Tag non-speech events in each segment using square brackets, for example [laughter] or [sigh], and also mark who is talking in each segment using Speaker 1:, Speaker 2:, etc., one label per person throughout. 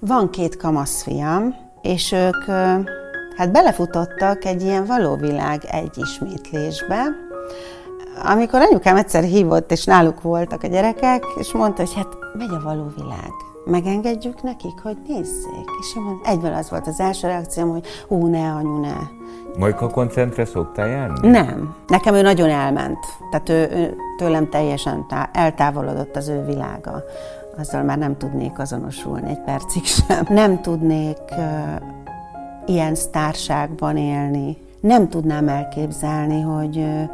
Speaker 1: Van két kamaszfiam, és ők hát belefutottak egy ilyen valóvilág egy ismétlésbe, amikor anyukám egyszer hívott, és náluk voltak a gyerekek, és mondta, hogy hát megy a való világ. Megengedjük nekik, hogy nézzék. És én mondtam, egyből az volt az első reakcióm, hogy hú, ne, anyu, ne.
Speaker 2: Majka koncentre szoktál járni?
Speaker 1: Nem. Nekem ő nagyon elment. Tehát ő, ő tőlem teljesen tá- eltávolodott az ő világa. Azzal már nem tudnék azonosulni egy percig sem. Nem tudnék uh, ilyen sztárságban élni. Nem tudnám elképzelni, hogy uh,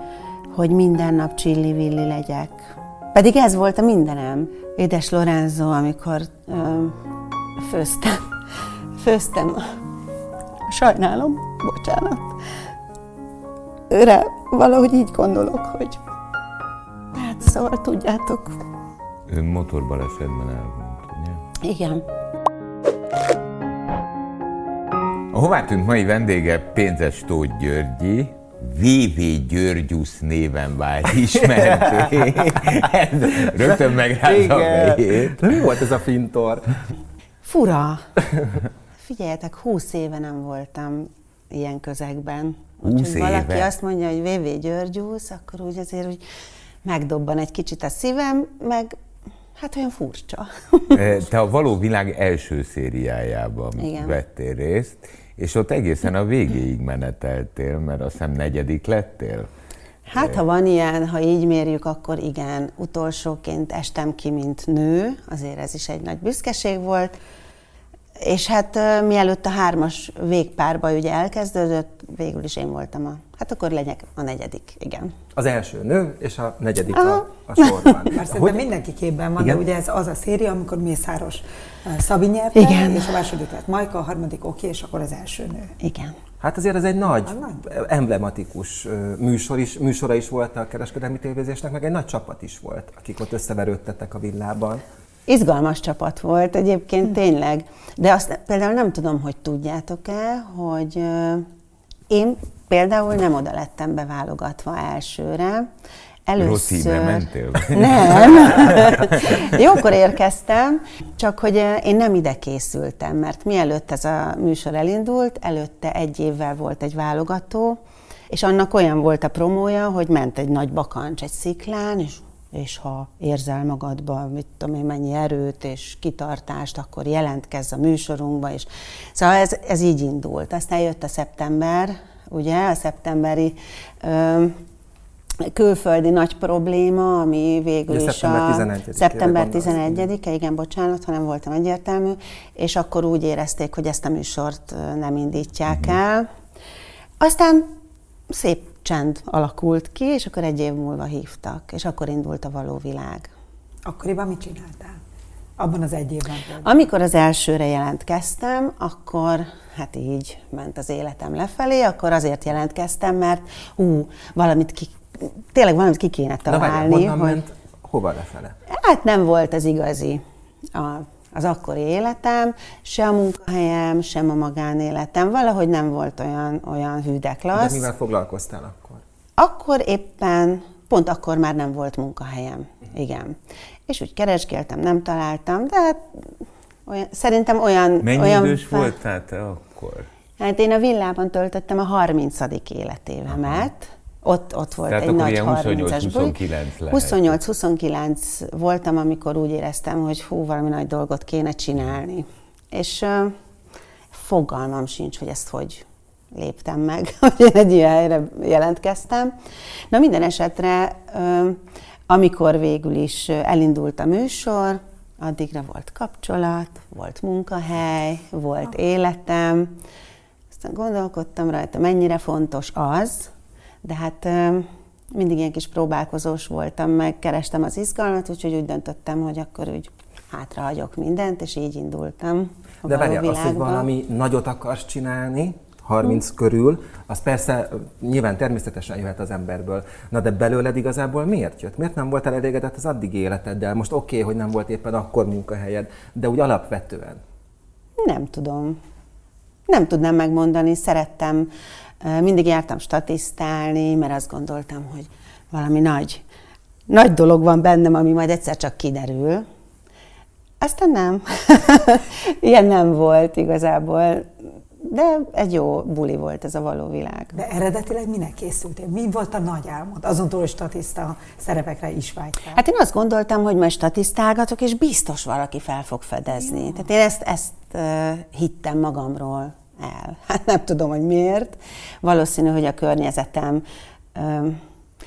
Speaker 1: hogy minden nap csilli-villi legyek. Pedig ez volt a mindenem. Édes Lorenzo, amikor ö, főztem, főztem, sajnálom, bocsánat. Őre valahogy így gondolok, hogy hát szóval tudjátok.
Speaker 2: Ő motorbalesetben elhunyt, ugye?
Speaker 1: Igen.
Speaker 2: A hová tűnt mai vendége Pénzes Tóth Györgyi, VV Györgyusz néven vált [laughs] ismerté. Rögtön megrázza a fejét.
Speaker 3: Mi volt ez a fintor?
Speaker 1: Fura. Figyeljetek, húsz éve nem voltam ilyen közegben.
Speaker 2: Húsz éve?
Speaker 1: valaki azt mondja, hogy VV Györgyusz, akkor úgy azért úgy megdobban egy kicsit a szívem, meg hát olyan furcsa. [laughs]
Speaker 2: Te a Való Világ első szériájában
Speaker 1: Igen.
Speaker 2: vettél részt, és ott egészen a végéig meneteltél, mert azt hiszem negyedik lettél.
Speaker 1: Hát, ha van ilyen, ha így mérjük, akkor igen. Utolsóként estem ki, mint nő, azért ez is egy nagy büszkeség volt. És hát mielőtt a hármas végpárba ugye elkezdődött, végül is én voltam a... Hát akkor legyek a negyedik, igen.
Speaker 3: Az első nő, és a negyedik
Speaker 1: Aha.
Speaker 3: a, a sorban. [laughs]
Speaker 4: Mert szerintem mindenki képben van,
Speaker 3: Igen?
Speaker 4: de ugye ez az a széria, amikor Mészáros uh, Szabi nyerte,
Speaker 1: Igen.
Speaker 4: és a második lett Majka, a harmadik oké, és akkor az első nő.
Speaker 1: Igen.
Speaker 3: Hát azért ez egy nagy,
Speaker 4: nagy.
Speaker 3: emblematikus műsor is, műsora is volt a kereskedelmi tévézésnek, meg egy nagy csapat is volt, akik ott összeverődtettek a villában.
Speaker 1: Izgalmas csapat volt egyébként tényleg, de azt például nem tudom, hogy tudjátok-e, hogy én például nem oda lettem beválogatva elsőre.
Speaker 2: Rossz hívre mentél?
Speaker 1: Nem. [laughs] Jókor érkeztem, csak hogy eh, én nem ide készültem, mert mielőtt ez a műsor elindult, előtte egy évvel volt egy válogató, és annak olyan volt a promója, hogy ment egy nagy bakancs egy sziklán, és és ha érzel magadban, mit tudom én, mennyi erőt és kitartást, akkor jelentkezz a műsorunkba, és szóval ez, ez így indult. Aztán jött a szeptember, ugye, a szeptemberi ö, külföldi nagy probléma, ami végül
Speaker 3: Ugye
Speaker 1: is
Speaker 3: szeptember
Speaker 1: a
Speaker 3: 11-ére
Speaker 1: szeptember
Speaker 3: gondolsz,
Speaker 1: 11-e, igen, bocsánat, ha nem voltam egyértelmű, és akkor úgy érezték, hogy ezt a műsort nem indítják el. Aztán szép csend alakult ki, és akkor egy év múlva hívtak, és akkor indult a való világ.
Speaker 4: Akkoriban mit csináltál? Abban az egy évben például.
Speaker 1: Amikor az elsőre jelentkeztem, akkor hát így ment az életem lefelé, akkor azért jelentkeztem, mert hú, valamit ki, tényleg valamit ki kéne
Speaker 3: Na
Speaker 1: találni,
Speaker 3: honnan
Speaker 1: hogy
Speaker 3: ment, hova lefele?
Speaker 1: hát nem volt az igazi a, az akkori életem, se a munkahelyem, sem a magánéletem, valahogy nem volt olyan, olyan
Speaker 3: De
Speaker 1: hűdeklasz.
Speaker 3: mivel foglalkoztál akkor?
Speaker 1: Akkor éppen, pont akkor már nem volt munkahelyem. Igen. És úgy keresgéltem, nem találtam, de hát olyan, szerintem olyan...
Speaker 2: Mennyi
Speaker 1: olyan
Speaker 2: idős
Speaker 1: fe-
Speaker 2: voltál te akkor?
Speaker 1: Hát én a villában töltöttem a 30. életévemet. Ott, ott volt
Speaker 2: Tehát
Speaker 1: egy nagy
Speaker 2: ilyen
Speaker 1: 30-as buli.
Speaker 2: 28-29 lehet.
Speaker 1: 28-29 voltam, amikor úgy éreztem, hogy hú, valami nagy dolgot kéne csinálni. És uh, fogalmam sincs, hogy ezt hogy léptem meg, [laughs] hogy én egy ilyen helyre jelentkeztem. Na minden esetre, uh, amikor végül is elindult a műsor, addigra volt kapcsolat, volt munkahely, volt életem, aztán gondolkodtam rajta, mennyire fontos az, de hát mindig ilyen kis próbálkozós voltam, meg kerestem az izgalmat, úgyhogy úgy döntöttem, hogy akkor úgy hátrahagyok mindent, és így indultam a
Speaker 3: De várjál, az, hogy valami nagyot akarsz csinálni, 30 körül, az persze nyilván természetesen jöhet az emberből. Na de belőled igazából miért jött? Miért nem voltál elégedett az addigi életeddel? Most oké, okay, hogy nem volt éppen akkor munkahelyed, de úgy alapvetően.
Speaker 1: Nem tudom. Nem tudnám megmondani. Szerettem, mindig jártam statisztálni, mert azt gondoltam, hogy valami nagy, nagy dolog van bennem, ami majd egyszer csak kiderül. Aztán nem. [laughs] Ilyen nem volt igazából. De egy jó buli volt ez a való világ.
Speaker 4: De eredetileg minek készültél? Mi volt a nagy álmod? Azon túl, hogy statiszta szerepekre is vágytál.
Speaker 1: Hát én azt gondoltam, hogy majd statisztálgatok, és biztos valaki fel fog fedezni. Jó. Tehát én ezt, ezt uh, hittem magamról el. [laughs] Hát nem tudom, hogy miért. Valószínű, hogy a környezetem, uh,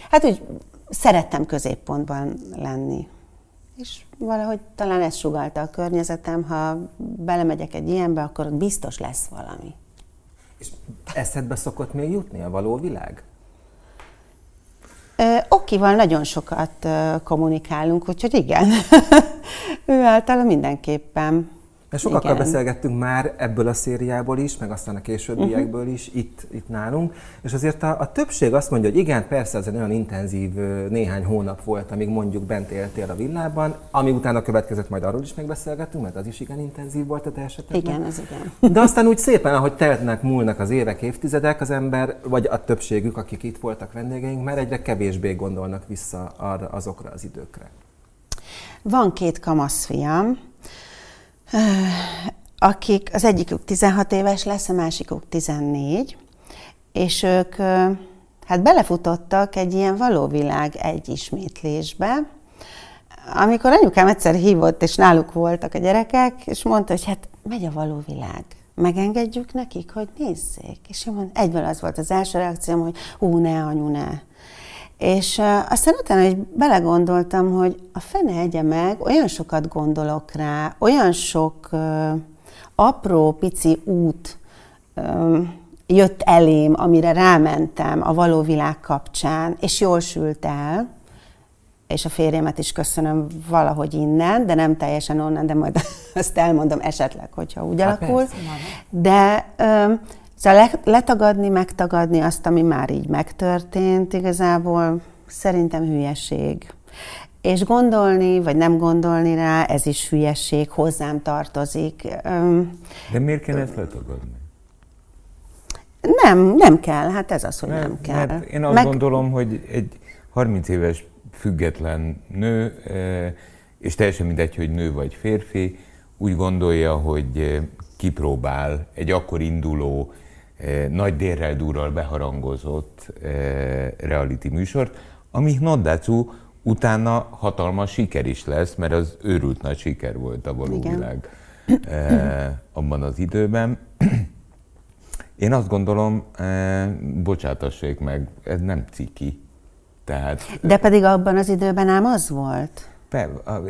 Speaker 1: hát úgy szerettem középpontban lenni. És valahogy talán ez sugalta a környezetem, ha belemegyek egy ilyenbe, akkor biztos lesz valami.
Speaker 3: És eszedbe szokott még jutni a való világ?
Speaker 1: Okival nagyon sokat kommunikálunk, úgyhogy igen. [laughs] ő általa mindenképpen.
Speaker 3: Mert sokakkal Igen. beszélgettünk már ebből a szériából is, meg aztán a későbbiekből uh-huh. is, itt, itt nálunk, és azért a, a többség azt mondja, hogy igen, persze ez egy olyan intenzív néhány hónap volt, amíg mondjuk bent éltél a villában, ami utána következett, majd arról is megbeszélgettünk, mert az is igen intenzív volt a te esetedben.
Speaker 1: Igen, ez igen.
Speaker 3: De aztán úgy szépen, ahogy teltnek, múlnak az évek, évtizedek, az ember, vagy a többségük, akik itt voltak vendégeink, már egyre kevésbé gondolnak vissza arra, azokra az időkre.
Speaker 1: Van két kamaszfiam, akik, az egyikük 16 éves lesz, a másikuk 14, és ők hát belefutottak egy ilyen valóvilág egy ismétlésbe, amikor anyukám egyszer hívott, és náluk voltak a gyerekek, és mondta, hogy hát megy a való világ. Megengedjük nekik, hogy nézzék. És én mondom, egyből az volt az első reakcióm, hogy hú, ne, anyu, ne. És aztán utána hogy belegondoltam, hogy a fene egye meg, olyan sokat gondolok rá, olyan sok uh, apró, pici út um, jött elém, amire rámentem a való világ kapcsán, és jól sült el, és a férjemet is köszönöm valahogy innen, de nem teljesen onnan, de majd [laughs] azt elmondom esetleg, hogyha úgy hát alakul. Persze, de um, Szóval letagadni, megtagadni azt, ami már így megtörtént, igazából szerintem hülyeség. És gondolni, vagy nem gondolni rá, ez is hülyeség, hozzám tartozik.
Speaker 2: De miért kell ezt letagadni?
Speaker 1: Nem, nem kell, hát ez az, hogy nem, nem kell.
Speaker 2: Mert én azt Meg... gondolom, hogy egy 30 éves független nő, és teljesen mindegy, hogy nő vagy férfi, úgy gondolja, hogy kipróbál egy akkor induló nagy dérrel durral beharangozott eh, reality műsort, ami Noddacu utána hatalmas siker is lesz, mert az őrült nagy siker volt a való Igen. világ eh, abban az időben. Én azt gondolom, bocsátassék meg, ez nem ciki. Tehát,
Speaker 1: De pedig abban az időben ám az volt.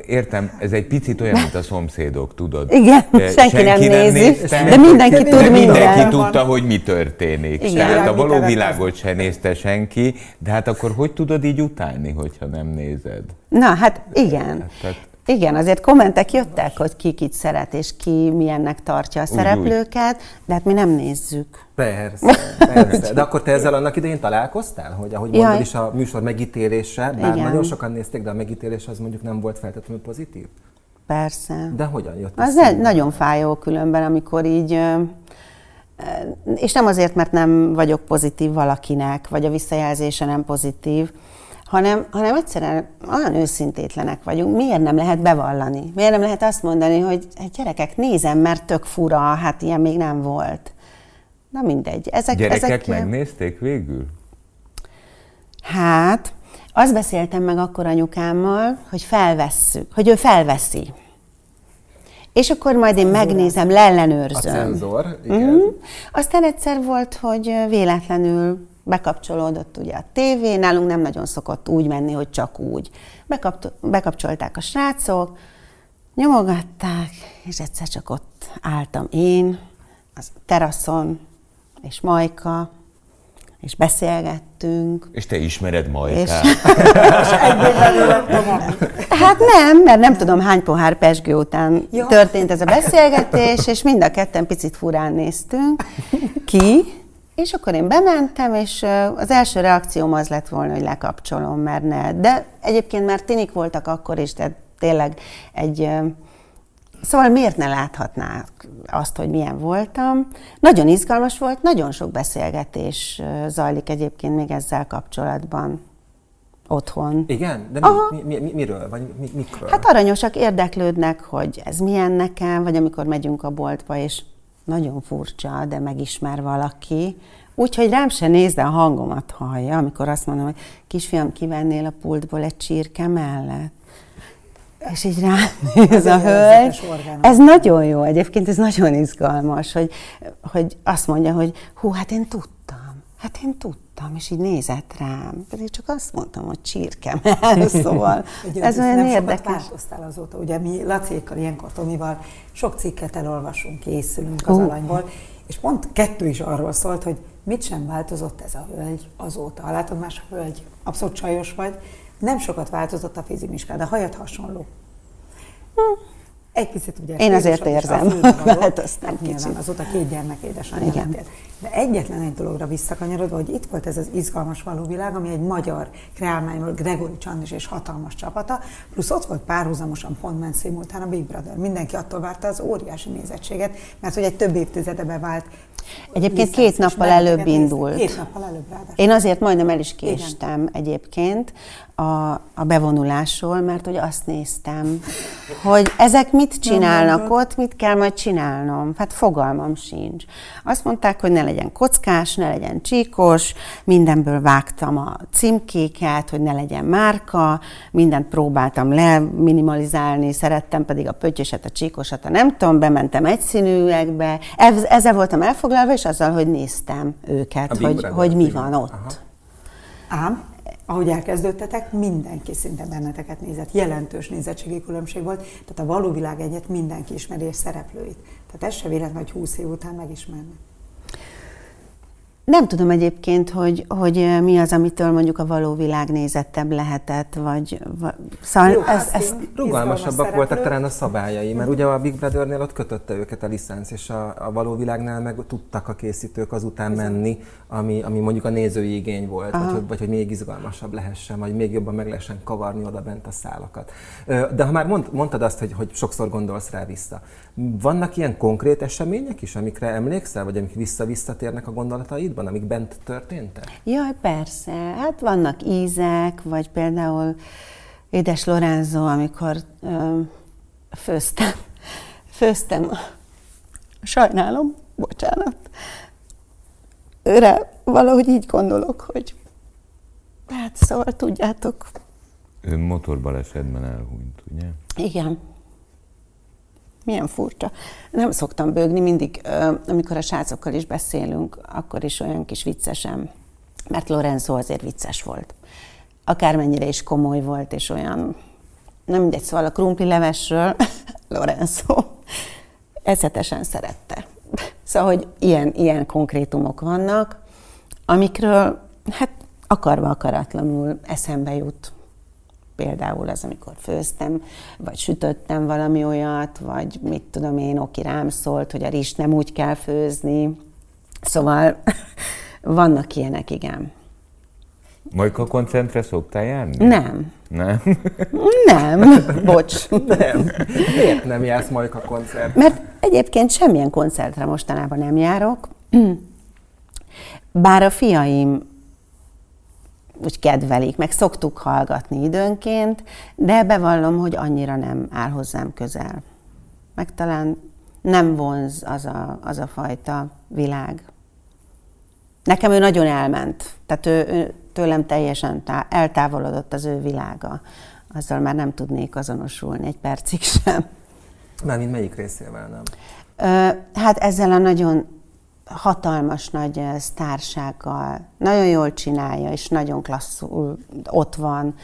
Speaker 2: Értem, ez egy picit olyan, mint a szomszédok, tudod.
Speaker 1: Igen, senki, senki nem, nem nézi, nézte, de mindenki tud minden.
Speaker 2: Mindenki tudta, hogy mi történik. Igen. Tehát a való világot se nézte senki, de hát akkor hogy tudod így utálni, hogyha nem nézed?
Speaker 1: Na, hát igen. Hát, tehát, igen, azért kommentek jöttek, hogy ki kit szeret, és ki milyennek tartja a szereplőket, úgy, de hát mi nem nézzük.
Speaker 3: Persze, [laughs] persze. De akkor te ezzel annak idején találkoztál, hogy ahogy Jaj. mondod is a műsor megítélése, bár Igen. nagyon sokan nézték, de a megítélés az mondjuk nem volt feltétlenül pozitív?
Speaker 1: Persze.
Speaker 3: De hogyan jött
Speaker 1: Az ne, nagyon fájó különben, amikor így és nem azért, mert nem vagyok pozitív valakinek, vagy a visszajelzése nem pozitív, hanem, hanem egyszerűen olyan őszintétlenek vagyunk. Miért nem lehet bevallani? Miért nem lehet azt mondani, hogy hát gyerekek, nézem, mert tök fura, hát ilyen még nem volt. Na mindegy.
Speaker 2: Ezek, Gyerekek ezek megnézték végül?
Speaker 1: Hát, azt beszéltem meg akkor anyukámmal, hogy felvesszük, hogy ő felveszi. És akkor majd én megnézem, leellenőrzöm. A
Speaker 3: cenzor, igen. Mm.
Speaker 1: Aztán egyszer volt, hogy véletlenül bekapcsolódott ugye a tévé, nálunk nem nagyon szokott úgy menni, hogy csak úgy. bekapcsolták a srácok, nyomogatták, és egyszer csak ott álltam én, az teraszon, és Majka, és beszélgettünk.
Speaker 2: És te ismered Majkát?
Speaker 1: És... hát nem, mert nem tudom hány pohár pesgő után Jó. történt ez a beszélgetés, és mind a ketten picit furán néztünk ki, és akkor én bementem, és az első reakcióm az lett volna, hogy lekapcsolom, mert ne. De egyébként már tinik voltak akkor is, tehát tényleg egy... Szóval miért ne láthatnák azt, hogy milyen voltam? Nagyon izgalmas volt, nagyon sok beszélgetés zajlik egyébként még ezzel kapcsolatban. otthon.
Speaker 3: Igen? De
Speaker 1: Aha.
Speaker 3: mi, mi, mi, miről? Vagy mi, mikről?
Speaker 1: Hát aranyosak érdeklődnek, hogy ez milyen nekem, vagy amikor megyünk a boltba, és nagyon furcsa, de megismer valaki, úgyhogy rám se néz, de a hangomat hallja, amikor azt mondom, hogy kisfiam, kivennél a pultból egy csirke mellett? És így rám néz a hölgy. Ez nagyon jó. Egyébként, ez nagyon izgalmas, hogy, hogy azt mondja, hogy hú, hát én tudtam, hát én tudtam, és így nézett rám. Pedig csak azt mondtam, hogy csirke mellett, [laughs] szóval ez
Speaker 4: nem
Speaker 1: olyan
Speaker 4: sokat
Speaker 1: érdekes.
Speaker 4: változtál azóta. Ugye mi Lacékkal, ilyenkor Tomival sok cikket elolvasunk, készülünk az
Speaker 1: Ó.
Speaker 4: alanyból, és pont kettő is arról szólt, hogy mit sem változott ez a hölgy azóta. Látod, más a hölgy, abszolút csajos vagy, nem sokat változott a fizimiskád, a hajad hasonló. Egy picit ugye
Speaker 1: Én azért érzem.
Speaker 4: fülbe való.
Speaker 1: Változtam
Speaker 4: Hát
Speaker 1: kicsit.
Speaker 4: azóta két gyermek édesanyja
Speaker 1: Igen.
Speaker 4: lettél. De egyetlen egy dologra visszakanyarodva, hogy itt volt ez az izgalmas valóvilág, ami egy magyar kreálmány volt, Gregory Csandis és hatalmas csapata, plusz ott volt párhuzamosan pont ment szimultán a Big Brother. Mindenki attól várta az óriási nézettséget, mert hogy egy több évtizede bevált
Speaker 1: Egyébként két nappal előbb indult.
Speaker 4: Két nappal előbb ráadásul.
Speaker 1: Én azért majdnem el is késtem egyébként a, a bevonulásról, mert hogy azt néztem, hogy ezek mit csinálnak ott, mit kell majd csinálnom. Hát fogalmam sincs. Azt mondták, hogy ne legyen kockás, ne legyen csíkos, mindenből vágtam a címkéket, hogy ne legyen márka, mindent próbáltam leminimalizálni, szerettem pedig a pöttyöset, a csíkosat, a nem tudom, bementem egyszínűekbe. Ez- Ezzel voltam elfoglalva, és azzal, hogy néztem őket,
Speaker 3: A
Speaker 1: hogy, hogy mi van ott.
Speaker 3: Aha.
Speaker 4: Ám, ahogy elkezdődtetek, mindenki szinte benneteket nézett. Jelentős nézettségi különbség volt, tehát a való világ egyet mindenki ismeri és szereplőit. Tehát ez se véletlen, hogy 20 év után megismernek.
Speaker 1: Nem tudom egyébként, hogy, hogy mi az, amitől mondjuk a való világ nézettebb lehetett, vagy... vagy szóval
Speaker 4: Jó,
Speaker 1: ez,
Speaker 4: hát
Speaker 1: ez,
Speaker 3: Rugalmasabbak voltak talán a szabályai, mert ugye a Big Brothernél ott kötötte őket a licenc, és a, a való világnál meg tudtak a készítők azután menni, ami, ami mondjuk a nézői igény volt, vagy hogy, vagy hogy még izgalmasabb lehessen, vagy még jobban meg lehessen kavarni oda bent a szálakat. De ha már mond, mondtad azt, hogy, hogy sokszor gondolsz rá vissza, vannak ilyen konkrét események is, amikre emlékszel, vagy amik vissza-visszatérnek a gondolataidban, amik bent történtek?
Speaker 1: Jaj, persze. Hát vannak ízek, vagy például édes Lorenzo, amikor ö, főztem, [laughs] főztem, sajnálom, bocsánat, őre valahogy így gondolok, hogy hát szóval tudjátok,
Speaker 2: Ő motorbalesetben elhunyt, ugye?
Speaker 1: Igen. Milyen furcsa. Nem szoktam bőgni, mindig, amikor a srácokkal is beszélünk, akkor is olyan kis viccesem, mert Lorenzo azért vicces volt. Akármennyire is komoly volt, és olyan, nem mindegy, szóval a krumpli levesről [laughs] Lorenzo eszetesen szerette. Szóval, hogy ilyen, ilyen konkrétumok vannak, amikről hát akarva akaratlanul eszembe jut például az, amikor főztem, vagy sütöttem valami olyat, vagy mit tudom én, oki rám szólt, hogy a rizst nem úgy kell főzni. Szóval [laughs] vannak ilyenek, igen.
Speaker 2: Majka koncentre szoktál járni?
Speaker 1: Nem.
Speaker 2: Nem?
Speaker 1: Nem, [laughs] bocs.
Speaker 3: Nem. Miért nem jársz Majka koncert?
Speaker 1: Mert egyébként semmilyen koncertre mostanában nem járok, [clears throat] bár a fiaim úgy kedvelik, meg szoktuk hallgatni időnként, de bevallom, hogy annyira nem áll hozzám közel. Meg talán nem vonz az a, az a fajta világ. Nekem ő nagyon elment, tehát ő, ő tőlem teljesen tá- eltávolodott az ő világa. Azzal már nem tudnék azonosulni egy percig sem.
Speaker 3: Mármint melyik részével nem?
Speaker 1: Ö, Hát ezzel a nagyon hatalmas nagy ö, sztársággal, nagyon jól csinálja, és nagyon klasszul ott van.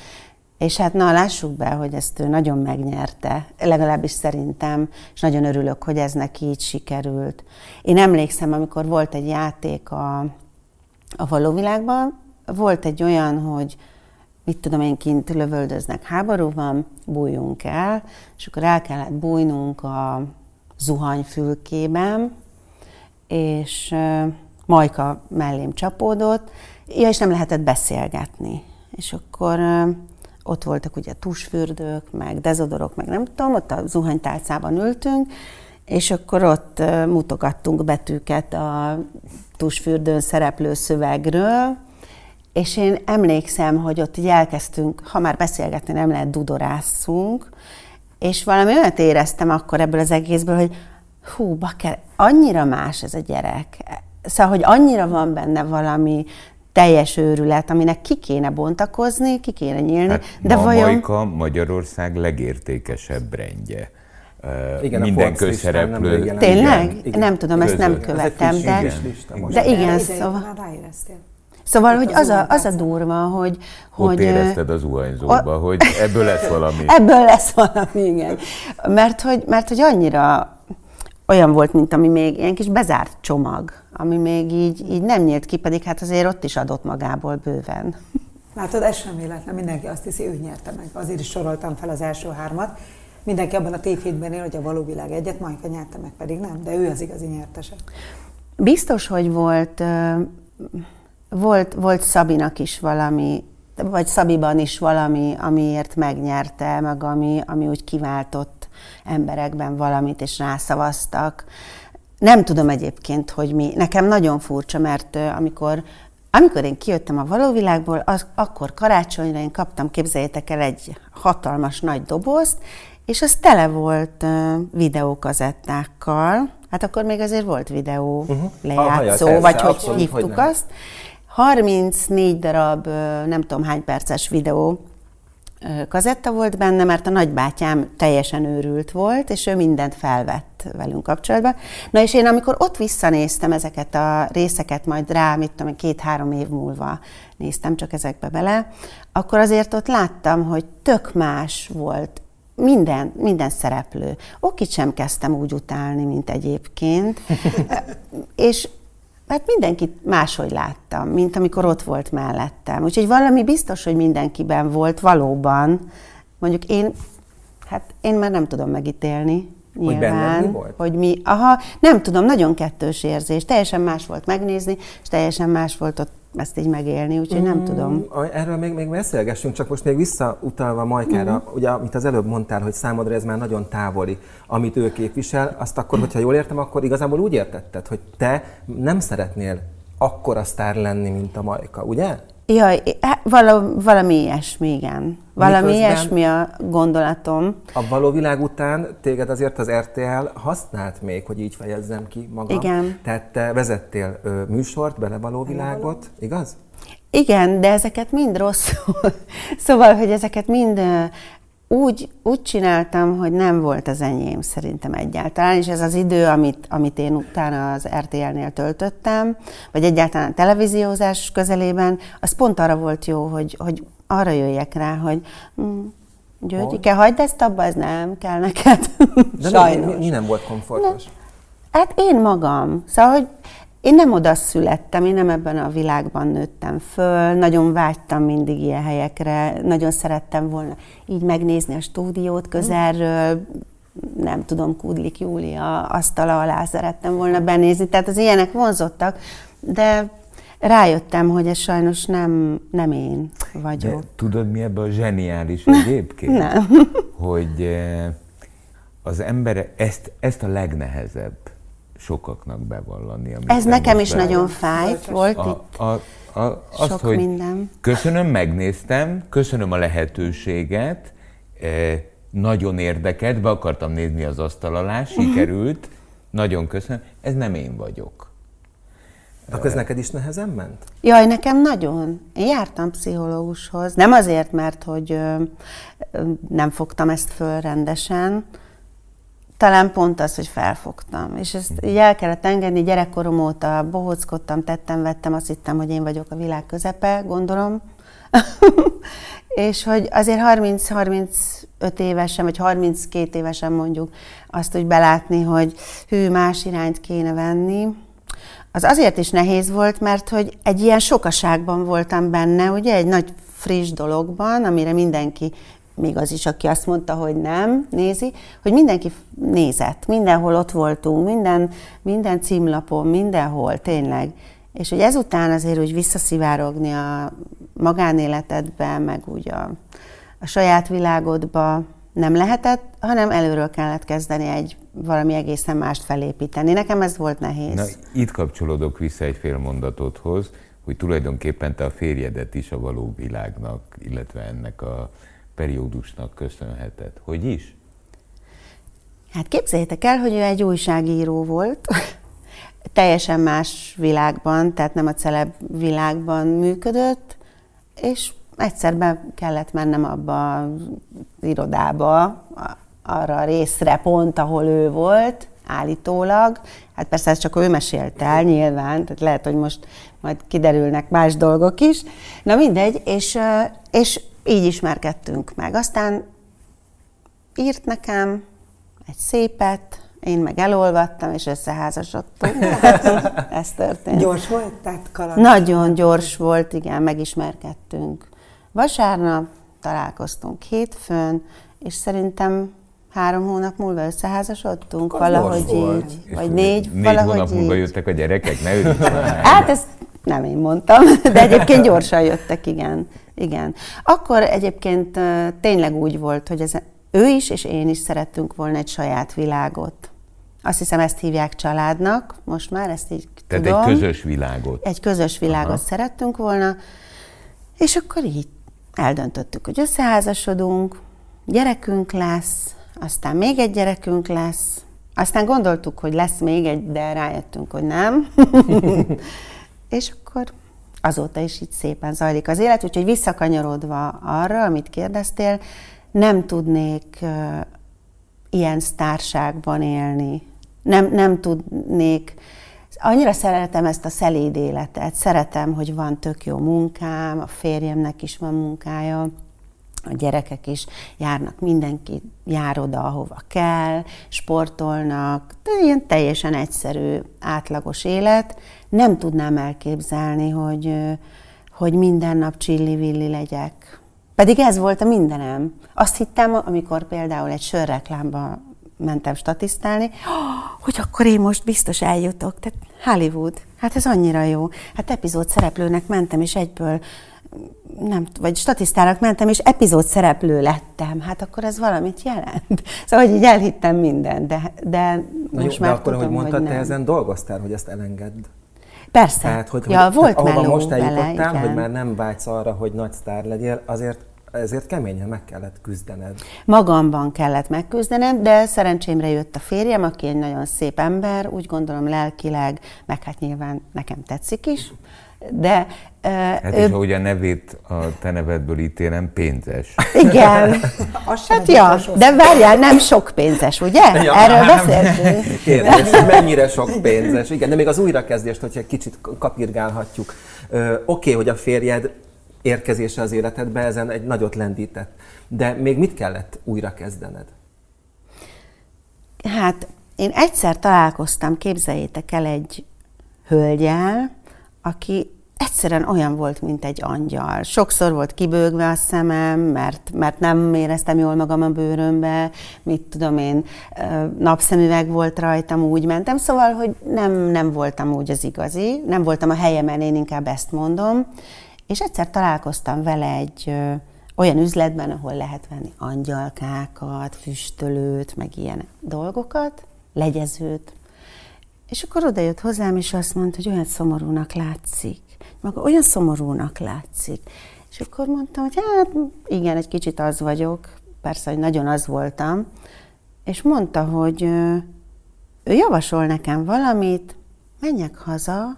Speaker 1: És hát na, lássuk be, hogy ezt ő nagyon megnyerte, legalábbis szerintem, és nagyon örülök, hogy ez neki így sikerült. Én emlékszem, amikor volt egy játék a, a való világban, volt egy olyan, hogy mit tudom én, kint lövöldöznek, háború van, bújjunk el, és akkor el kellett bújnunk a zuhanyfülkében, és Majka mellém csapódott, ja, és nem lehetett beszélgetni. És akkor ott voltak ugye tusfürdők, meg dezodorok, meg nem tudom, ott a zuhanytálcában ültünk, és akkor ott mutogattunk betűket a tusfürdőn szereplő szövegről, és én emlékszem, hogy ott így elkezdtünk, ha már beszélgetni nem lehet, dudorászunk, és valami olyat éreztem akkor ebből az egészből, hogy hú, bakker, annyira más ez a gyerek. Szóval, hogy annyira van benne valami teljes őrület, aminek ki kéne bontakozni, ki kéne nyílni. Hát
Speaker 2: de ma vajon... Majka Magyarország legértékesebb rendje. Igen, minden közszereplő.
Speaker 1: Tényleg? Igen. Nem tudom, ezt nem követtem, de, de igen, szóval... Szóval, hogy az a, az a durva, hogy...
Speaker 2: Ott hogy, érezted az uhányzóba, a, hogy ebből lesz valami. [laughs]
Speaker 1: ebből lesz valami, igen. Mert hogy, mert hogy annyira olyan volt, mint ami még ilyen kis bezárt csomag, ami még így, így nem nyílt ki, pedig hát azért ott is adott magából bőven.
Speaker 4: Látod, ez sem véletlen, mindenki azt hiszi, ő nyerte meg. Azért is soroltam fel az első hármat. Mindenki abban a tévhétben él, hogy a való világ egyet, Majka nyerte meg, pedig nem, de ő az igazi nyertese.
Speaker 1: Biztos, hogy volt, volt, volt Szabinak is valami, vagy Szabiban is valami, amiért megnyerte, meg ami, ami úgy kiváltott emberekben valamit, és rászavaztak. Nem tudom egyébként, hogy mi. Nekem nagyon furcsa, mert amikor amikor én kijöttem a való világból, az, akkor karácsonyra én kaptam, képzeljétek el, egy hatalmas nagy dobozt, és az tele volt uh, videókazettákkal. Hát akkor még azért volt videó uh-huh. lejátszó, Aha, vagy hogy hívtuk hogy azt. 34 darab, nem tudom hány perces videó kazetta volt benne, mert a nagybátyám teljesen őrült volt, és ő mindent felvett velünk kapcsolatban. Na és én amikor ott visszanéztem ezeket a részeket, majd rá, mit tudom, két-három év múlva néztem csak ezekbe bele, akkor azért ott láttam, hogy tök más volt minden, minden szereplő. Okit sem kezdtem úgy utálni, mint egyébként. [laughs] és hát mindenkit máshogy láttam, mint amikor ott volt mellettem. Úgyhogy valami biztos, hogy mindenkiben volt valóban. Mondjuk én, hát én már nem tudom megítélni. Nyilván, hogy, mi volt? hogy mi, aha, nem tudom, nagyon kettős érzés. Teljesen más volt megnézni, és teljesen más volt ott ezt így megélni, úgyhogy nem mm, tudom.
Speaker 3: Erről még, még beszélgessünk, csak most még visszautalva Majkára, mm. ugye, amit az előbb mondtál, hogy számodra ez már nagyon távoli, amit ő képvisel, azt akkor, hogyha jól értem, akkor igazából úgy értetted, hogy te nem szeretnél akkora sztár lenni, mint a Majka, ugye?
Speaker 1: Jaj, vala, valami ilyesmi, igen. Valami Miközben ilyesmi a gondolatom.
Speaker 3: A való világ után téged azért az RTL használt még, hogy így fejezzem ki magam.
Speaker 1: Igen.
Speaker 3: Tehát te vezettél ö, műsort, bele való világot, igaz?
Speaker 1: Igen, de ezeket mind rosszul. [laughs] szóval, hogy ezeket mind úgy, úgy csináltam, hogy nem volt az enyém szerintem egyáltalán, és ez az idő, amit, amit én utána az RTL-nél töltöttem, vagy egyáltalán a televíziózás közelében, az pont arra volt jó, hogy, hogy arra jöjjek rá, hogy hm, Györgyike, hagyd ezt abba, ez nem kell neked.
Speaker 3: De Sajnos. Mi, mi, mi nem volt komfortos? Ne.
Speaker 1: Hát én magam. Szóval, hogy én nem oda születtem, én nem ebben a világban nőttem föl, nagyon vágytam mindig ilyen helyekre, nagyon szerettem volna így megnézni a stúdiót közelről, nem tudom, Kudlik Júlia asztala alá szerettem volna benézni, tehát az ilyenek vonzottak, de rájöttem, hogy ez sajnos nem, nem én vagyok. De
Speaker 2: tudod, mi ebben a zseniális [laughs] egyébként?
Speaker 1: nem. [laughs]
Speaker 2: Hogy eh, az ember ezt, ezt a legnehezebb sokaknak bevallani.
Speaker 1: Ez nekem is bevallani. nagyon fájt, volt a, itt a, a, azt, sok hogy minden.
Speaker 2: Köszönöm, megnéztem, köszönöm a lehetőséget, eh, nagyon érdekelt, be akartam nézni az asztal alá, [laughs] sikerült, nagyon köszönöm, ez nem én vagyok.
Speaker 3: Akkor ez neked is nehezen ment?
Speaker 1: Jaj, nekem nagyon. Én jártam pszichológushoz. Nem azért, mert hogy ö, ö, nem fogtam ezt föl rendesen, talán pont az, hogy felfogtam. És ezt így el kellett engedni, gyerekkorom óta bohóckodtam, tettem, vettem, azt hittem, hogy én vagyok a világ közepe, gondolom. [laughs] és hogy azért 30-35 évesen, vagy 32 évesen mondjuk azt hogy belátni, hogy hű, más irányt kéne venni, az azért is nehéz volt, mert hogy egy ilyen sokaságban voltam benne, ugye egy nagy friss dologban, amire mindenki még az is, aki azt mondta, hogy nem nézi, hogy mindenki nézett, mindenhol ott voltunk, minden, minden címlapon, mindenhol, tényleg. És hogy ezután azért úgy visszaszivárogni a magánéletedbe, meg úgy a, a saját világodba nem lehetett, hanem előről kellett kezdeni egy valami egészen mást felépíteni. Nekem ez volt nehéz. Na,
Speaker 2: itt kapcsolódok vissza egy fél mondatodhoz, hogy tulajdonképpen te a férjedet is a való világnak, illetve ennek a periódusnak köszönheted. Hogy is?
Speaker 1: Hát képzeljétek el, hogy ő egy újságíró volt, [laughs] teljesen más világban, tehát nem a celeb világban működött, és egyszer be kellett mennem abba az irodába, arra a részre pont, ahol ő volt, állítólag. Hát persze ezt csak ő mesélt el nyilván, tehát lehet, hogy most majd kiderülnek más dolgok is. Na mindegy, és, és így ismerkedtünk meg. Aztán írt nekem egy szépet, én meg elolvattam, és összeházasodtunk. [laughs] Ez történt.
Speaker 4: Gyors volt? Tehát kaland.
Speaker 1: Nagyon gyors volt, igen, megismerkedtünk. Vasárnap találkoztunk hétfőn, és szerintem három hónap múlva összeházasodtunk,
Speaker 3: Az
Speaker 1: valahogy így,
Speaker 2: És
Speaker 1: vagy négy,
Speaker 2: négy
Speaker 1: valahogy
Speaker 2: hónap múlva
Speaker 1: így.
Speaker 2: jöttek a gyerekek, ne [laughs] már.
Speaker 1: Hát ezt nem én mondtam, de egyébként gyorsan jöttek, igen. Igen. Akkor egyébként tényleg úgy volt, hogy ez, ő is és én is szerettünk volna egy saját világot. Azt hiszem, ezt hívják családnak, most már ezt így
Speaker 2: Tehát
Speaker 1: tudom.
Speaker 2: egy közös világot.
Speaker 1: Egy közös világot
Speaker 2: Aha.
Speaker 1: szerettünk volna, és akkor így eldöntöttük, hogy összeházasodunk, gyerekünk lesz, aztán még egy gyerekünk lesz, aztán gondoltuk, hogy lesz még egy, de rájöttünk, hogy nem. [laughs] és akkor azóta is így szépen zajlik az élet, úgyhogy visszakanyarodva arra, amit kérdeztél, nem tudnék uh, ilyen sztárságban élni. Nem, nem tudnék, annyira szeretem ezt a szeléd életet, szeretem, hogy van tök jó munkám, a férjemnek is van munkája, a gyerekek is járnak, mindenki jár oda, ahova kell, sportolnak, de ilyen teljesen egyszerű, átlagos élet. Nem tudnám elképzelni, hogy, hogy minden nap csilli-villi legyek. Pedig ez volt a mindenem. Azt hittem, amikor például egy sörreklámba mentem statisztálni, hogy akkor én most biztos eljutok. Tehát Hollywood, hát ez annyira jó. Hát epizód szereplőnek mentem, és egyből nem, vagy statisztának mentem, és epizód szereplő lettem. Hát akkor ez valamit jelent. [laughs] Szóval, hogy így elhittem mindent, de, de
Speaker 3: Na
Speaker 1: most
Speaker 3: jó,
Speaker 1: már
Speaker 3: de akkor,
Speaker 1: tudom,
Speaker 3: hogy mondtad,
Speaker 1: hogy
Speaker 3: te
Speaker 1: nem.
Speaker 3: ezen dolgoztál, hogy ezt elengedd.
Speaker 1: Persze.
Speaker 3: Tehát, hogy,
Speaker 1: ja,
Speaker 3: hogy
Speaker 1: volt
Speaker 3: ahova
Speaker 1: meló
Speaker 3: most
Speaker 1: vele,
Speaker 3: eljutottál,
Speaker 1: igen.
Speaker 3: hogy már nem vágysz arra, hogy nagy sztár legyél, azért ezért keményen meg kellett küzdened.
Speaker 1: Magamban kellett megküzdenem, de szerencsémre jött a férjem, aki egy nagyon szép ember, úgy gondolom lelkileg, meg hát nyilván nekem tetszik is, de
Speaker 2: Hát és ahogy a nevét a te nevedből ítélem, pénzes.
Speaker 1: igen, [laughs] hát ja, de várjál, nem sok pénzes, ugye?
Speaker 3: Ja,
Speaker 1: Erről
Speaker 3: nem.
Speaker 1: beszéltünk.
Speaker 3: Kérdés, mennyire sok pénzes. Igen, de még az újrakezdést, hogyha egy kicsit kapirgálhatjuk. Ö, Oké, okay, hogy a férjed érkezése az életedbe ezen egy nagyot lendített. De még mit kellett újrakezdened?
Speaker 1: Hát én egyszer találkoztam, képzeljétek el egy hölgyel, aki egyszerűen olyan volt, mint egy angyal. Sokszor volt kibőgve a szemem, mert, mert nem éreztem jól magam a bőrömbe, mit tudom én, napszemüveg volt rajtam, úgy mentem, szóval, hogy nem, nem voltam úgy az igazi, nem voltam a helyemen, én inkább ezt mondom, és egyszer találkoztam vele egy olyan üzletben, ahol lehet venni angyalkákat, füstölőt, meg ilyen dolgokat, legyezőt. És akkor oda jött hozzám, és azt mondta, hogy olyan szomorúnak látszik. Maga olyan szomorúnak látszik. És akkor mondtam, hogy hát igen, egy kicsit az vagyok. Persze, hogy nagyon az voltam. És mondta, hogy ő javasol nekem valamit, menjek haza,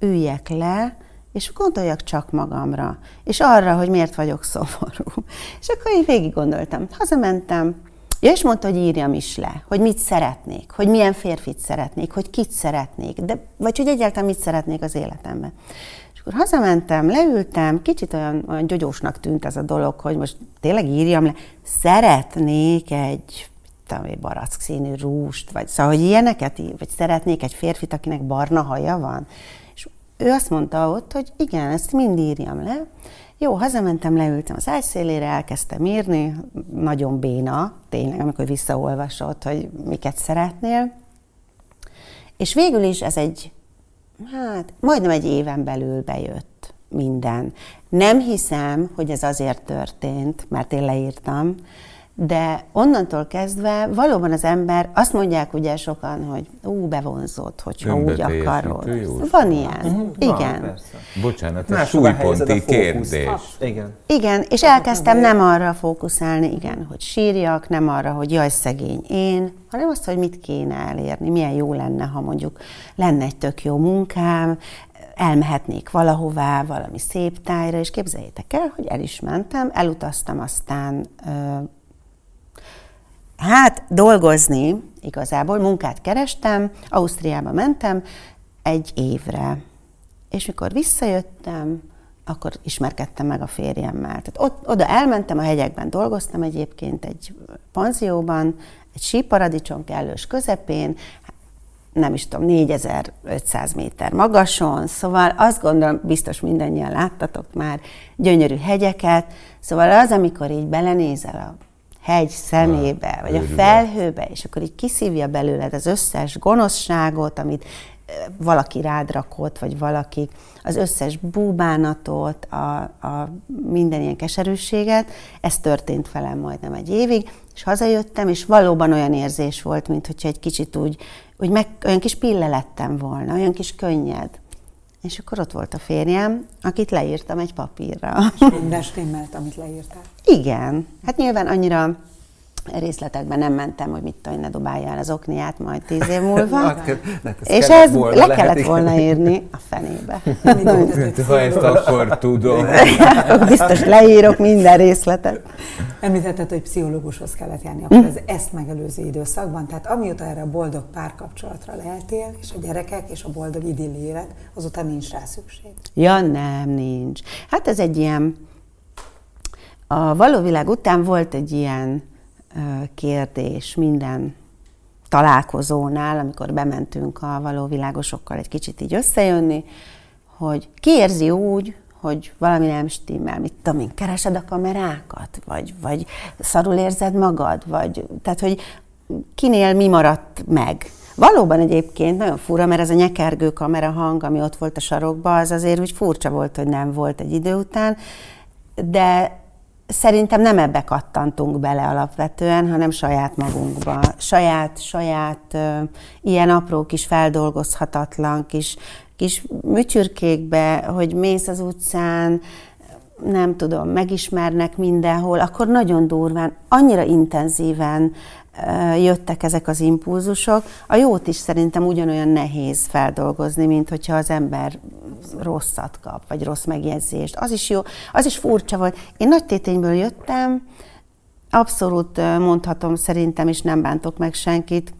Speaker 1: üljek le, és gondoljak csak magamra, és arra, hogy miért vagyok szomorú. És akkor így végig gondoltam. Hazamentem, ja, és mondta, hogy írjam is le, hogy mit szeretnék, hogy milyen férfit szeretnék, hogy kit szeretnék, de, vagy hogy egyáltalán mit szeretnék az életemben. Akkor hazamentem, leültem, kicsit olyan, olyan gyogyósnak tűnt ez a dolog, hogy most tényleg írjam le, szeretnék egy tudom, egy barack színű rúst, vagy szóval, hogy ilyeneket vagy szeretnék egy férfit, akinek barna haja van. És ő azt mondta ott, hogy igen, ezt mind írjam le. Jó, hazamentem, leültem az ágy szélére, elkezdtem írni, nagyon béna, tényleg, amikor visszaolvasott, hogy miket szeretnél. És végül is ez egy, hát majdnem egy éven belül bejött minden. Nem hiszem, hogy ez azért történt, mert én leírtam, de onnantól kezdve valóban az ember, azt mondják ugye sokan, hogy ú, bevonzott, hogyha úgy akarod. Van ilyen,
Speaker 3: Mhm,
Speaker 1: igen.
Speaker 3: Van.
Speaker 2: Bocsánat, ez súlyponti kérdés.
Speaker 3: Ah, Igen.
Speaker 1: Igen, és elkezdtem nem arra fókuszálni, igen, hogy sírjak, nem arra, hogy jaj, szegény én, hanem azt, hogy mit kéne elérni, milyen jó lenne, ha mondjuk lenne egy tök jó munkám, elmehetnék valahová, valami szép tájra, és képzeljétek el, hogy el is mentem, elutaztam aztán Hát dolgozni igazából, munkát kerestem, Ausztriába mentem egy évre. És mikor visszajöttem, akkor ismerkedtem meg a férjemmel. Tehát ott, oda elmentem, a hegyekben dolgoztam egyébként egy panzióban, egy síparadicsom kellős közepén, nem is tudom, 4500 méter magason, szóval azt gondolom, biztos mindannyian láttatok már gyönyörű hegyeket, szóval az, amikor így belenézel a hegy szemébe, vagy a felhőbe, és akkor így kiszívja belőled az összes gonoszságot, amit valaki rád rakott, vagy valaki, az összes búbánatot, a, a minden ilyen keserűséget. Ez történt velem majdnem egy évig, és hazajöttem, és valóban olyan érzés volt, mint hogyha egy kicsit úgy, úgy meg, olyan kis pille lettem volna, olyan kis könnyed. És akkor ott volt a férjem, akit leírtam egy papírra.
Speaker 4: Minden stimmelt, amit leírtál.
Speaker 1: Igen. Hát nyilván annyira részletekben nem mentem, hogy mit tudom, ne dobálja el az okniát majd tíz év múlva.
Speaker 3: Hát, lehet, ez
Speaker 1: és ez
Speaker 3: volna,
Speaker 1: le
Speaker 3: lehet,
Speaker 1: kellett
Speaker 3: igen.
Speaker 1: volna írni a fenébe.
Speaker 2: Ha ezt akkor tudom.
Speaker 1: Biztos leírok minden részletet.
Speaker 4: Említetted, hogy pszichológushoz kellett járni akkor az ezt megelőző időszakban, tehát amióta erre a boldog párkapcsolatra leeltél, és a gyerekek, és a boldog idilli élet, azután nincs rá szükség.
Speaker 1: Ja, nem, nincs. Hát ez egy ilyen, a való világ után volt egy ilyen kérdés minden találkozónál, amikor bementünk a való világosokkal egy kicsit így összejönni, hogy ki érzi úgy, hogy valami nem stimmel, mit tudom én, keresed a kamerákat, vagy, vagy szarul érzed magad, vagy, tehát, hogy kinél mi maradt meg. Valóban egyébként nagyon fura, mert ez a nyekergő kamera hang, ami ott volt a sarokban, az azért úgy furcsa volt, hogy nem volt egy idő után, de szerintem nem ebbe kattantunk bele alapvetően, hanem saját magunkba. Saját, saját ö, ilyen apró kis feldolgozhatatlan kis, kis műcsürkékbe, hogy mész az utcán, nem tudom, megismernek mindenhol, akkor nagyon durván, annyira intenzíven jöttek ezek az impulzusok. A jót is szerintem ugyanolyan nehéz feldolgozni, mint hogyha az ember rosszat kap, vagy rossz megjegyzést. Az is jó, az is furcsa volt. Én nagy tétényből jöttem, abszolút mondhatom szerintem, és nem bántok meg senkit,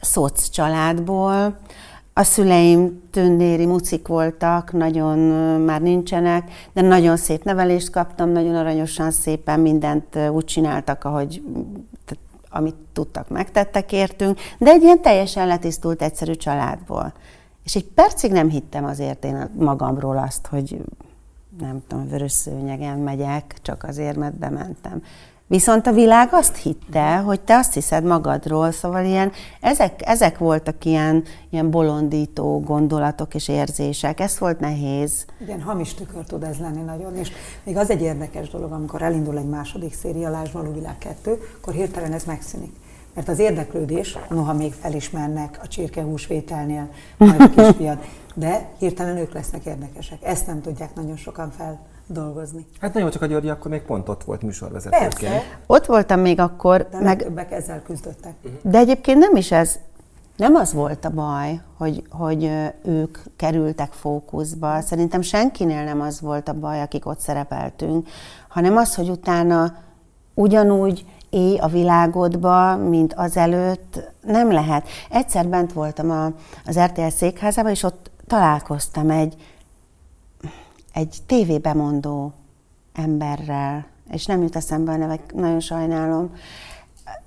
Speaker 1: szoc családból. A szüleim tündéri mucik voltak, nagyon már nincsenek, de nagyon szép nevelést kaptam, nagyon aranyosan, szépen mindent úgy csináltak, ahogy amit tudtak, megtettek értünk, de egy ilyen teljesen letisztult, egyszerű családból. És egy percig nem hittem azért én magamról azt, hogy nem tudom, vörös szőnyegen megyek, csak azért, mert bementem. Viszont a világ azt hitte, hogy te azt hiszed magadról, szóval ilyen, ezek, ezek voltak ilyen, ilyen bolondító gondolatok és érzések. Ez volt nehéz.
Speaker 4: Igen, hamis tükör tud ez lenni nagyon, és még az egy érdekes dolog, amikor elindul egy második széria, Lásd Való Világ 2, akkor hirtelen ez megszűnik. Mert az érdeklődés, noha még felismernek a csirkehúsvételnél majd a [laughs] kisfiad, de hirtelen ők lesznek érdekesek. Ezt nem tudják nagyon sokan feldolgozni.
Speaker 3: Hát nagyon csak a György akkor még pont ott volt műsorvezetőként.
Speaker 4: Persze,
Speaker 1: Ott voltam még akkor,
Speaker 4: de
Speaker 1: meg,
Speaker 4: többek ezzel küzdöttek.
Speaker 1: de egyébként nem is ez, nem az volt a baj, hogy, hogy ők kerültek fókuszba. Szerintem senkinél nem az volt a baj, akik ott szerepeltünk, hanem az, hogy utána ugyanúgy éj a világodba, mint azelőtt, nem lehet. Egyszer bent voltam a, az RTL székházában, és ott találkoztam egy, egy tévébemondó emberrel, és nem jut eszembe a nevek, nagyon sajnálom,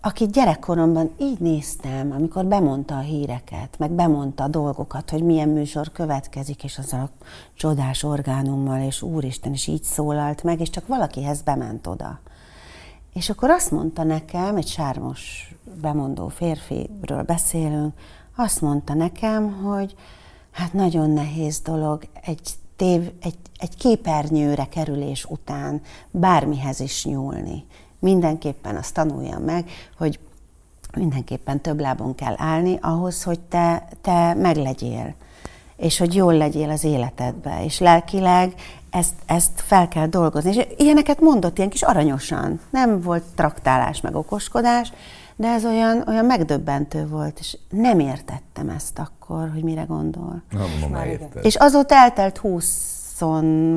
Speaker 1: akit gyerekkoromban így néztem, amikor bemondta a híreket, meg bemondta a dolgokat, hogy milyen műsor következik, és az a csodás orgánummal, és úristen, és így szólalt meg, és csak valakihez bement oda. És akkor azt mondta nekem, egy sármos bemondó férfiről beszélünk, azt mondta nekem, hogy hát nagyon nehéz dolog egy, tév, egy, egy képernyőre kerülés után bármihez is nyúlni. mindenképpen azt tanuljam meg, hogy mindenképpen több lábon kell állni ahhoz, hogy te, te meglegyél, és hogy jól legyél az életedbe, és lelkileg ezt, ezt fel kell dolgozni. És ilyeneket mondott ilyen kis aranyosan. Nem volt traktálás, meg okoskodás, de ez olyan, olyan megdöbbentő volt, és nem értettem ezt akkor, hogy mire gondol.
Speaker 2: Na, ma már érted.
Speaker 1: És azóta eltelt 20,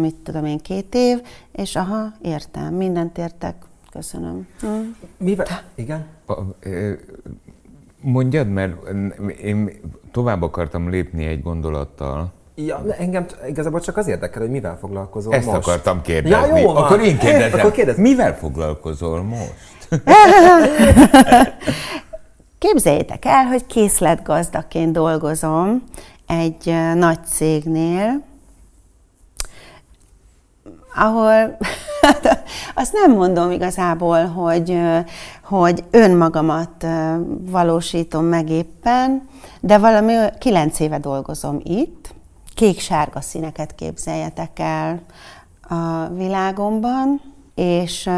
Speaker 1: mit tudom én, két év, és aha, értem, mindent értek, köszönöm. Hm.
Speaker 3: Mivel? Igen?
Speaker 2: A- Mondjad, mert én tovább akartam lépni egy gondolattal.
Speaker 3: Ja, engem igazából csak az érdekel, hogy mivel foglalkozol
Speaker 2: Ezt
Speaker 3: most.
Speaker 2: akartam kérdezni.
Speaker 3: Ja, jó van.
Speaker 2: Akkor én [laughs] kérdezem.
Speaker 3: Akkor kérdezz.
Speaker 2: Mivel foglalkozol most?
Speaker 1: Képzeljétek el, hogy készletgazdaként dolgozom egy nagy cégnél, ahol azt nem mondom igazából, hogy, hogy önmagamat valósítom meg éppen, de valami kilenc éve dolgozom itt, kék-sárga színeket képzeljetek el a világomban, és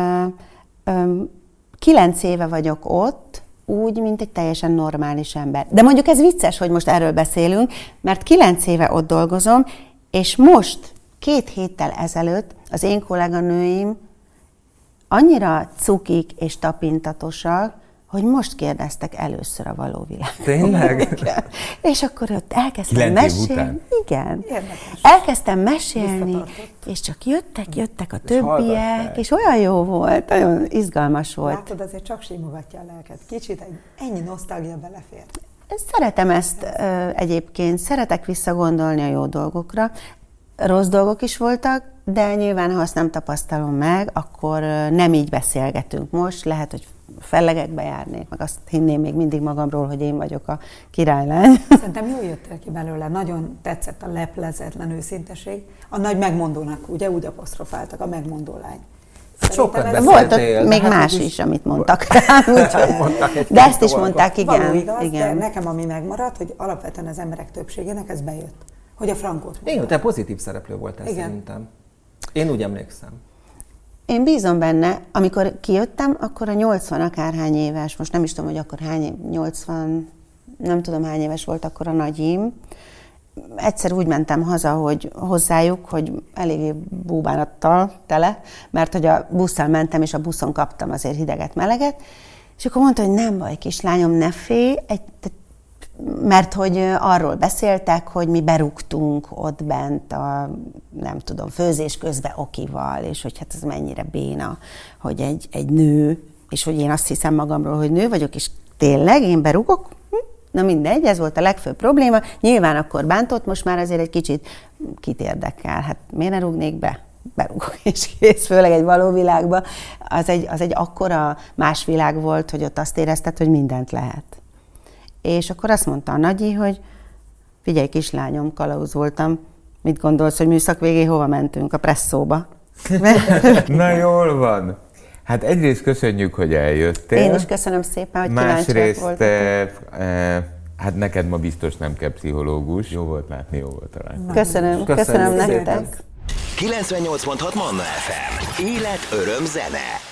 Speaker 1: kilenc éve vagyok ott, úgy, mint egy teljesen normális ember. De mondjuk ez vicces, hogy most erről beszélünk, mert kilenc éve ott dolgozom, és most, két héttel ezelőtt az én kolléganőim annyira cukik és tapintatosak, hogy most kérdeztek először a való világ.
Speaker 3: Tényleg? [laughs]
Speaker 1: Igen. És akkor ott elkezdtem mesélni.
Speaker 2: után?
Speaker 1: Igen.
Speaker 4: Érdekes.
Speaker 1: Elkezdtem mesélni, és csak jöttek, jöttek a
Speaker 3: És
Speaker 1: többiek, és olyan jó volt, nagyon izgalmas volt.
Speaker 4: Látod, azért csak simogatja a lelket. Kicsit egy, ennyi nosztalgia belefér.
Speaker 1: Szeretem ezt ö, egyébként, szeretek visszagondolni a jó dolgokra. Rossz dolgok is voltak, de nyilván, ha azt nem tapasztalom meg, akkor nem így beszélgetünk most. Lehet, hogy fellegekbe járnék, meg azt hinném még mindig magamról, hogy én vagyok a királylány. [laughs]
Speaker 4: Szerintem jól jöttél ki belőle, nagyon tetszett a leplezetlen őszinteség. A nagy megmondónak, ugye úgy apostrofáltak, a megmondó lány.
Speaker 3: Sokat
Speaker 4: ez
Speaker 1: Volt ott
Speaker 3: de
Speaker 1: még
Speaker 3: hát
Speaker 1: más
Speaker 3: úgyis-
Speaker 1: is, amit mondtak [laughs] rám, úgyhogy, de ezt is mondták, igen.
Speaker 4: Való igaz, de
Speaker 1: igen.
Speaker 4: nekem ami megmaradt, hogy alapvetően az emberek többségének ez bejött. Hogy a frankót
Speaker 3: Igen,
Speaker 4: mondta.
Speaker 3: te pozitív szereplő voltál
Speaker 4: Igen.
Speaker 3: szerintem. Én úgy emlékszem.
Speaker 1: Én bízom benne, amikor kijöttem, akkor a 80 akárhány éves, most nem is tudom, hogy akkor hány, év- 80, nem tudom hány éves volt akkor a nagyim. Egyszer úgy mentem haza, hogy hozzájuk, hogy eléggé búbánattal tele, mert hogy a busszal mentem, és a buszon kaptam azért hideget, meleget, és akkor mondta, hogy nem baj, kislányom, ne félj, egy, mert hogy arról beszéltek, hogy mi berúgtunk ott bent a, nem tudom, főzés közben okival, és hogy hát ez mennyire béna, hogy egy, egy nő, és hogy én azt hiszem magamról, hogy nő vagyok, és tényleg én berúgok? Hm? Na mindegy, ez volt a legfőbb probléma. Nyilván akkor bántott, most már azért egy kicsit kit érdekel. Hát miért ne rúgnék be? berúgok, [laughs] és kész, főleg egy való világban. Az egy, az egy akkora más világ volt, hogy ott azt érezted, hogy mindent lehet. És akkor azt mondta a nagyi, hogy figyelj kislányom, kalauz voltam, mit gondolsz, hogy műszak végé hova mentünk? A presszóba. [laughs]
Speaker 2: Na jól van. Hát egyrészt köszönjük, hogy eljöttél.
Speaker 1: Én is köszönöm szépen, hogy
Speaker 2: Másrészt,
Speaker 1: voltatok.
Speaker 2: eh, eh, hát neked ma biztos nem kell pszichológus. Jó volt látni, jó volt találni.
Speaker 1: Köszönöm, köszönöm
Speaker 3: szépen.
Speaker 1: nektek.
Speaker 5: 98.6 Manna FM. Élet, öröm, zene.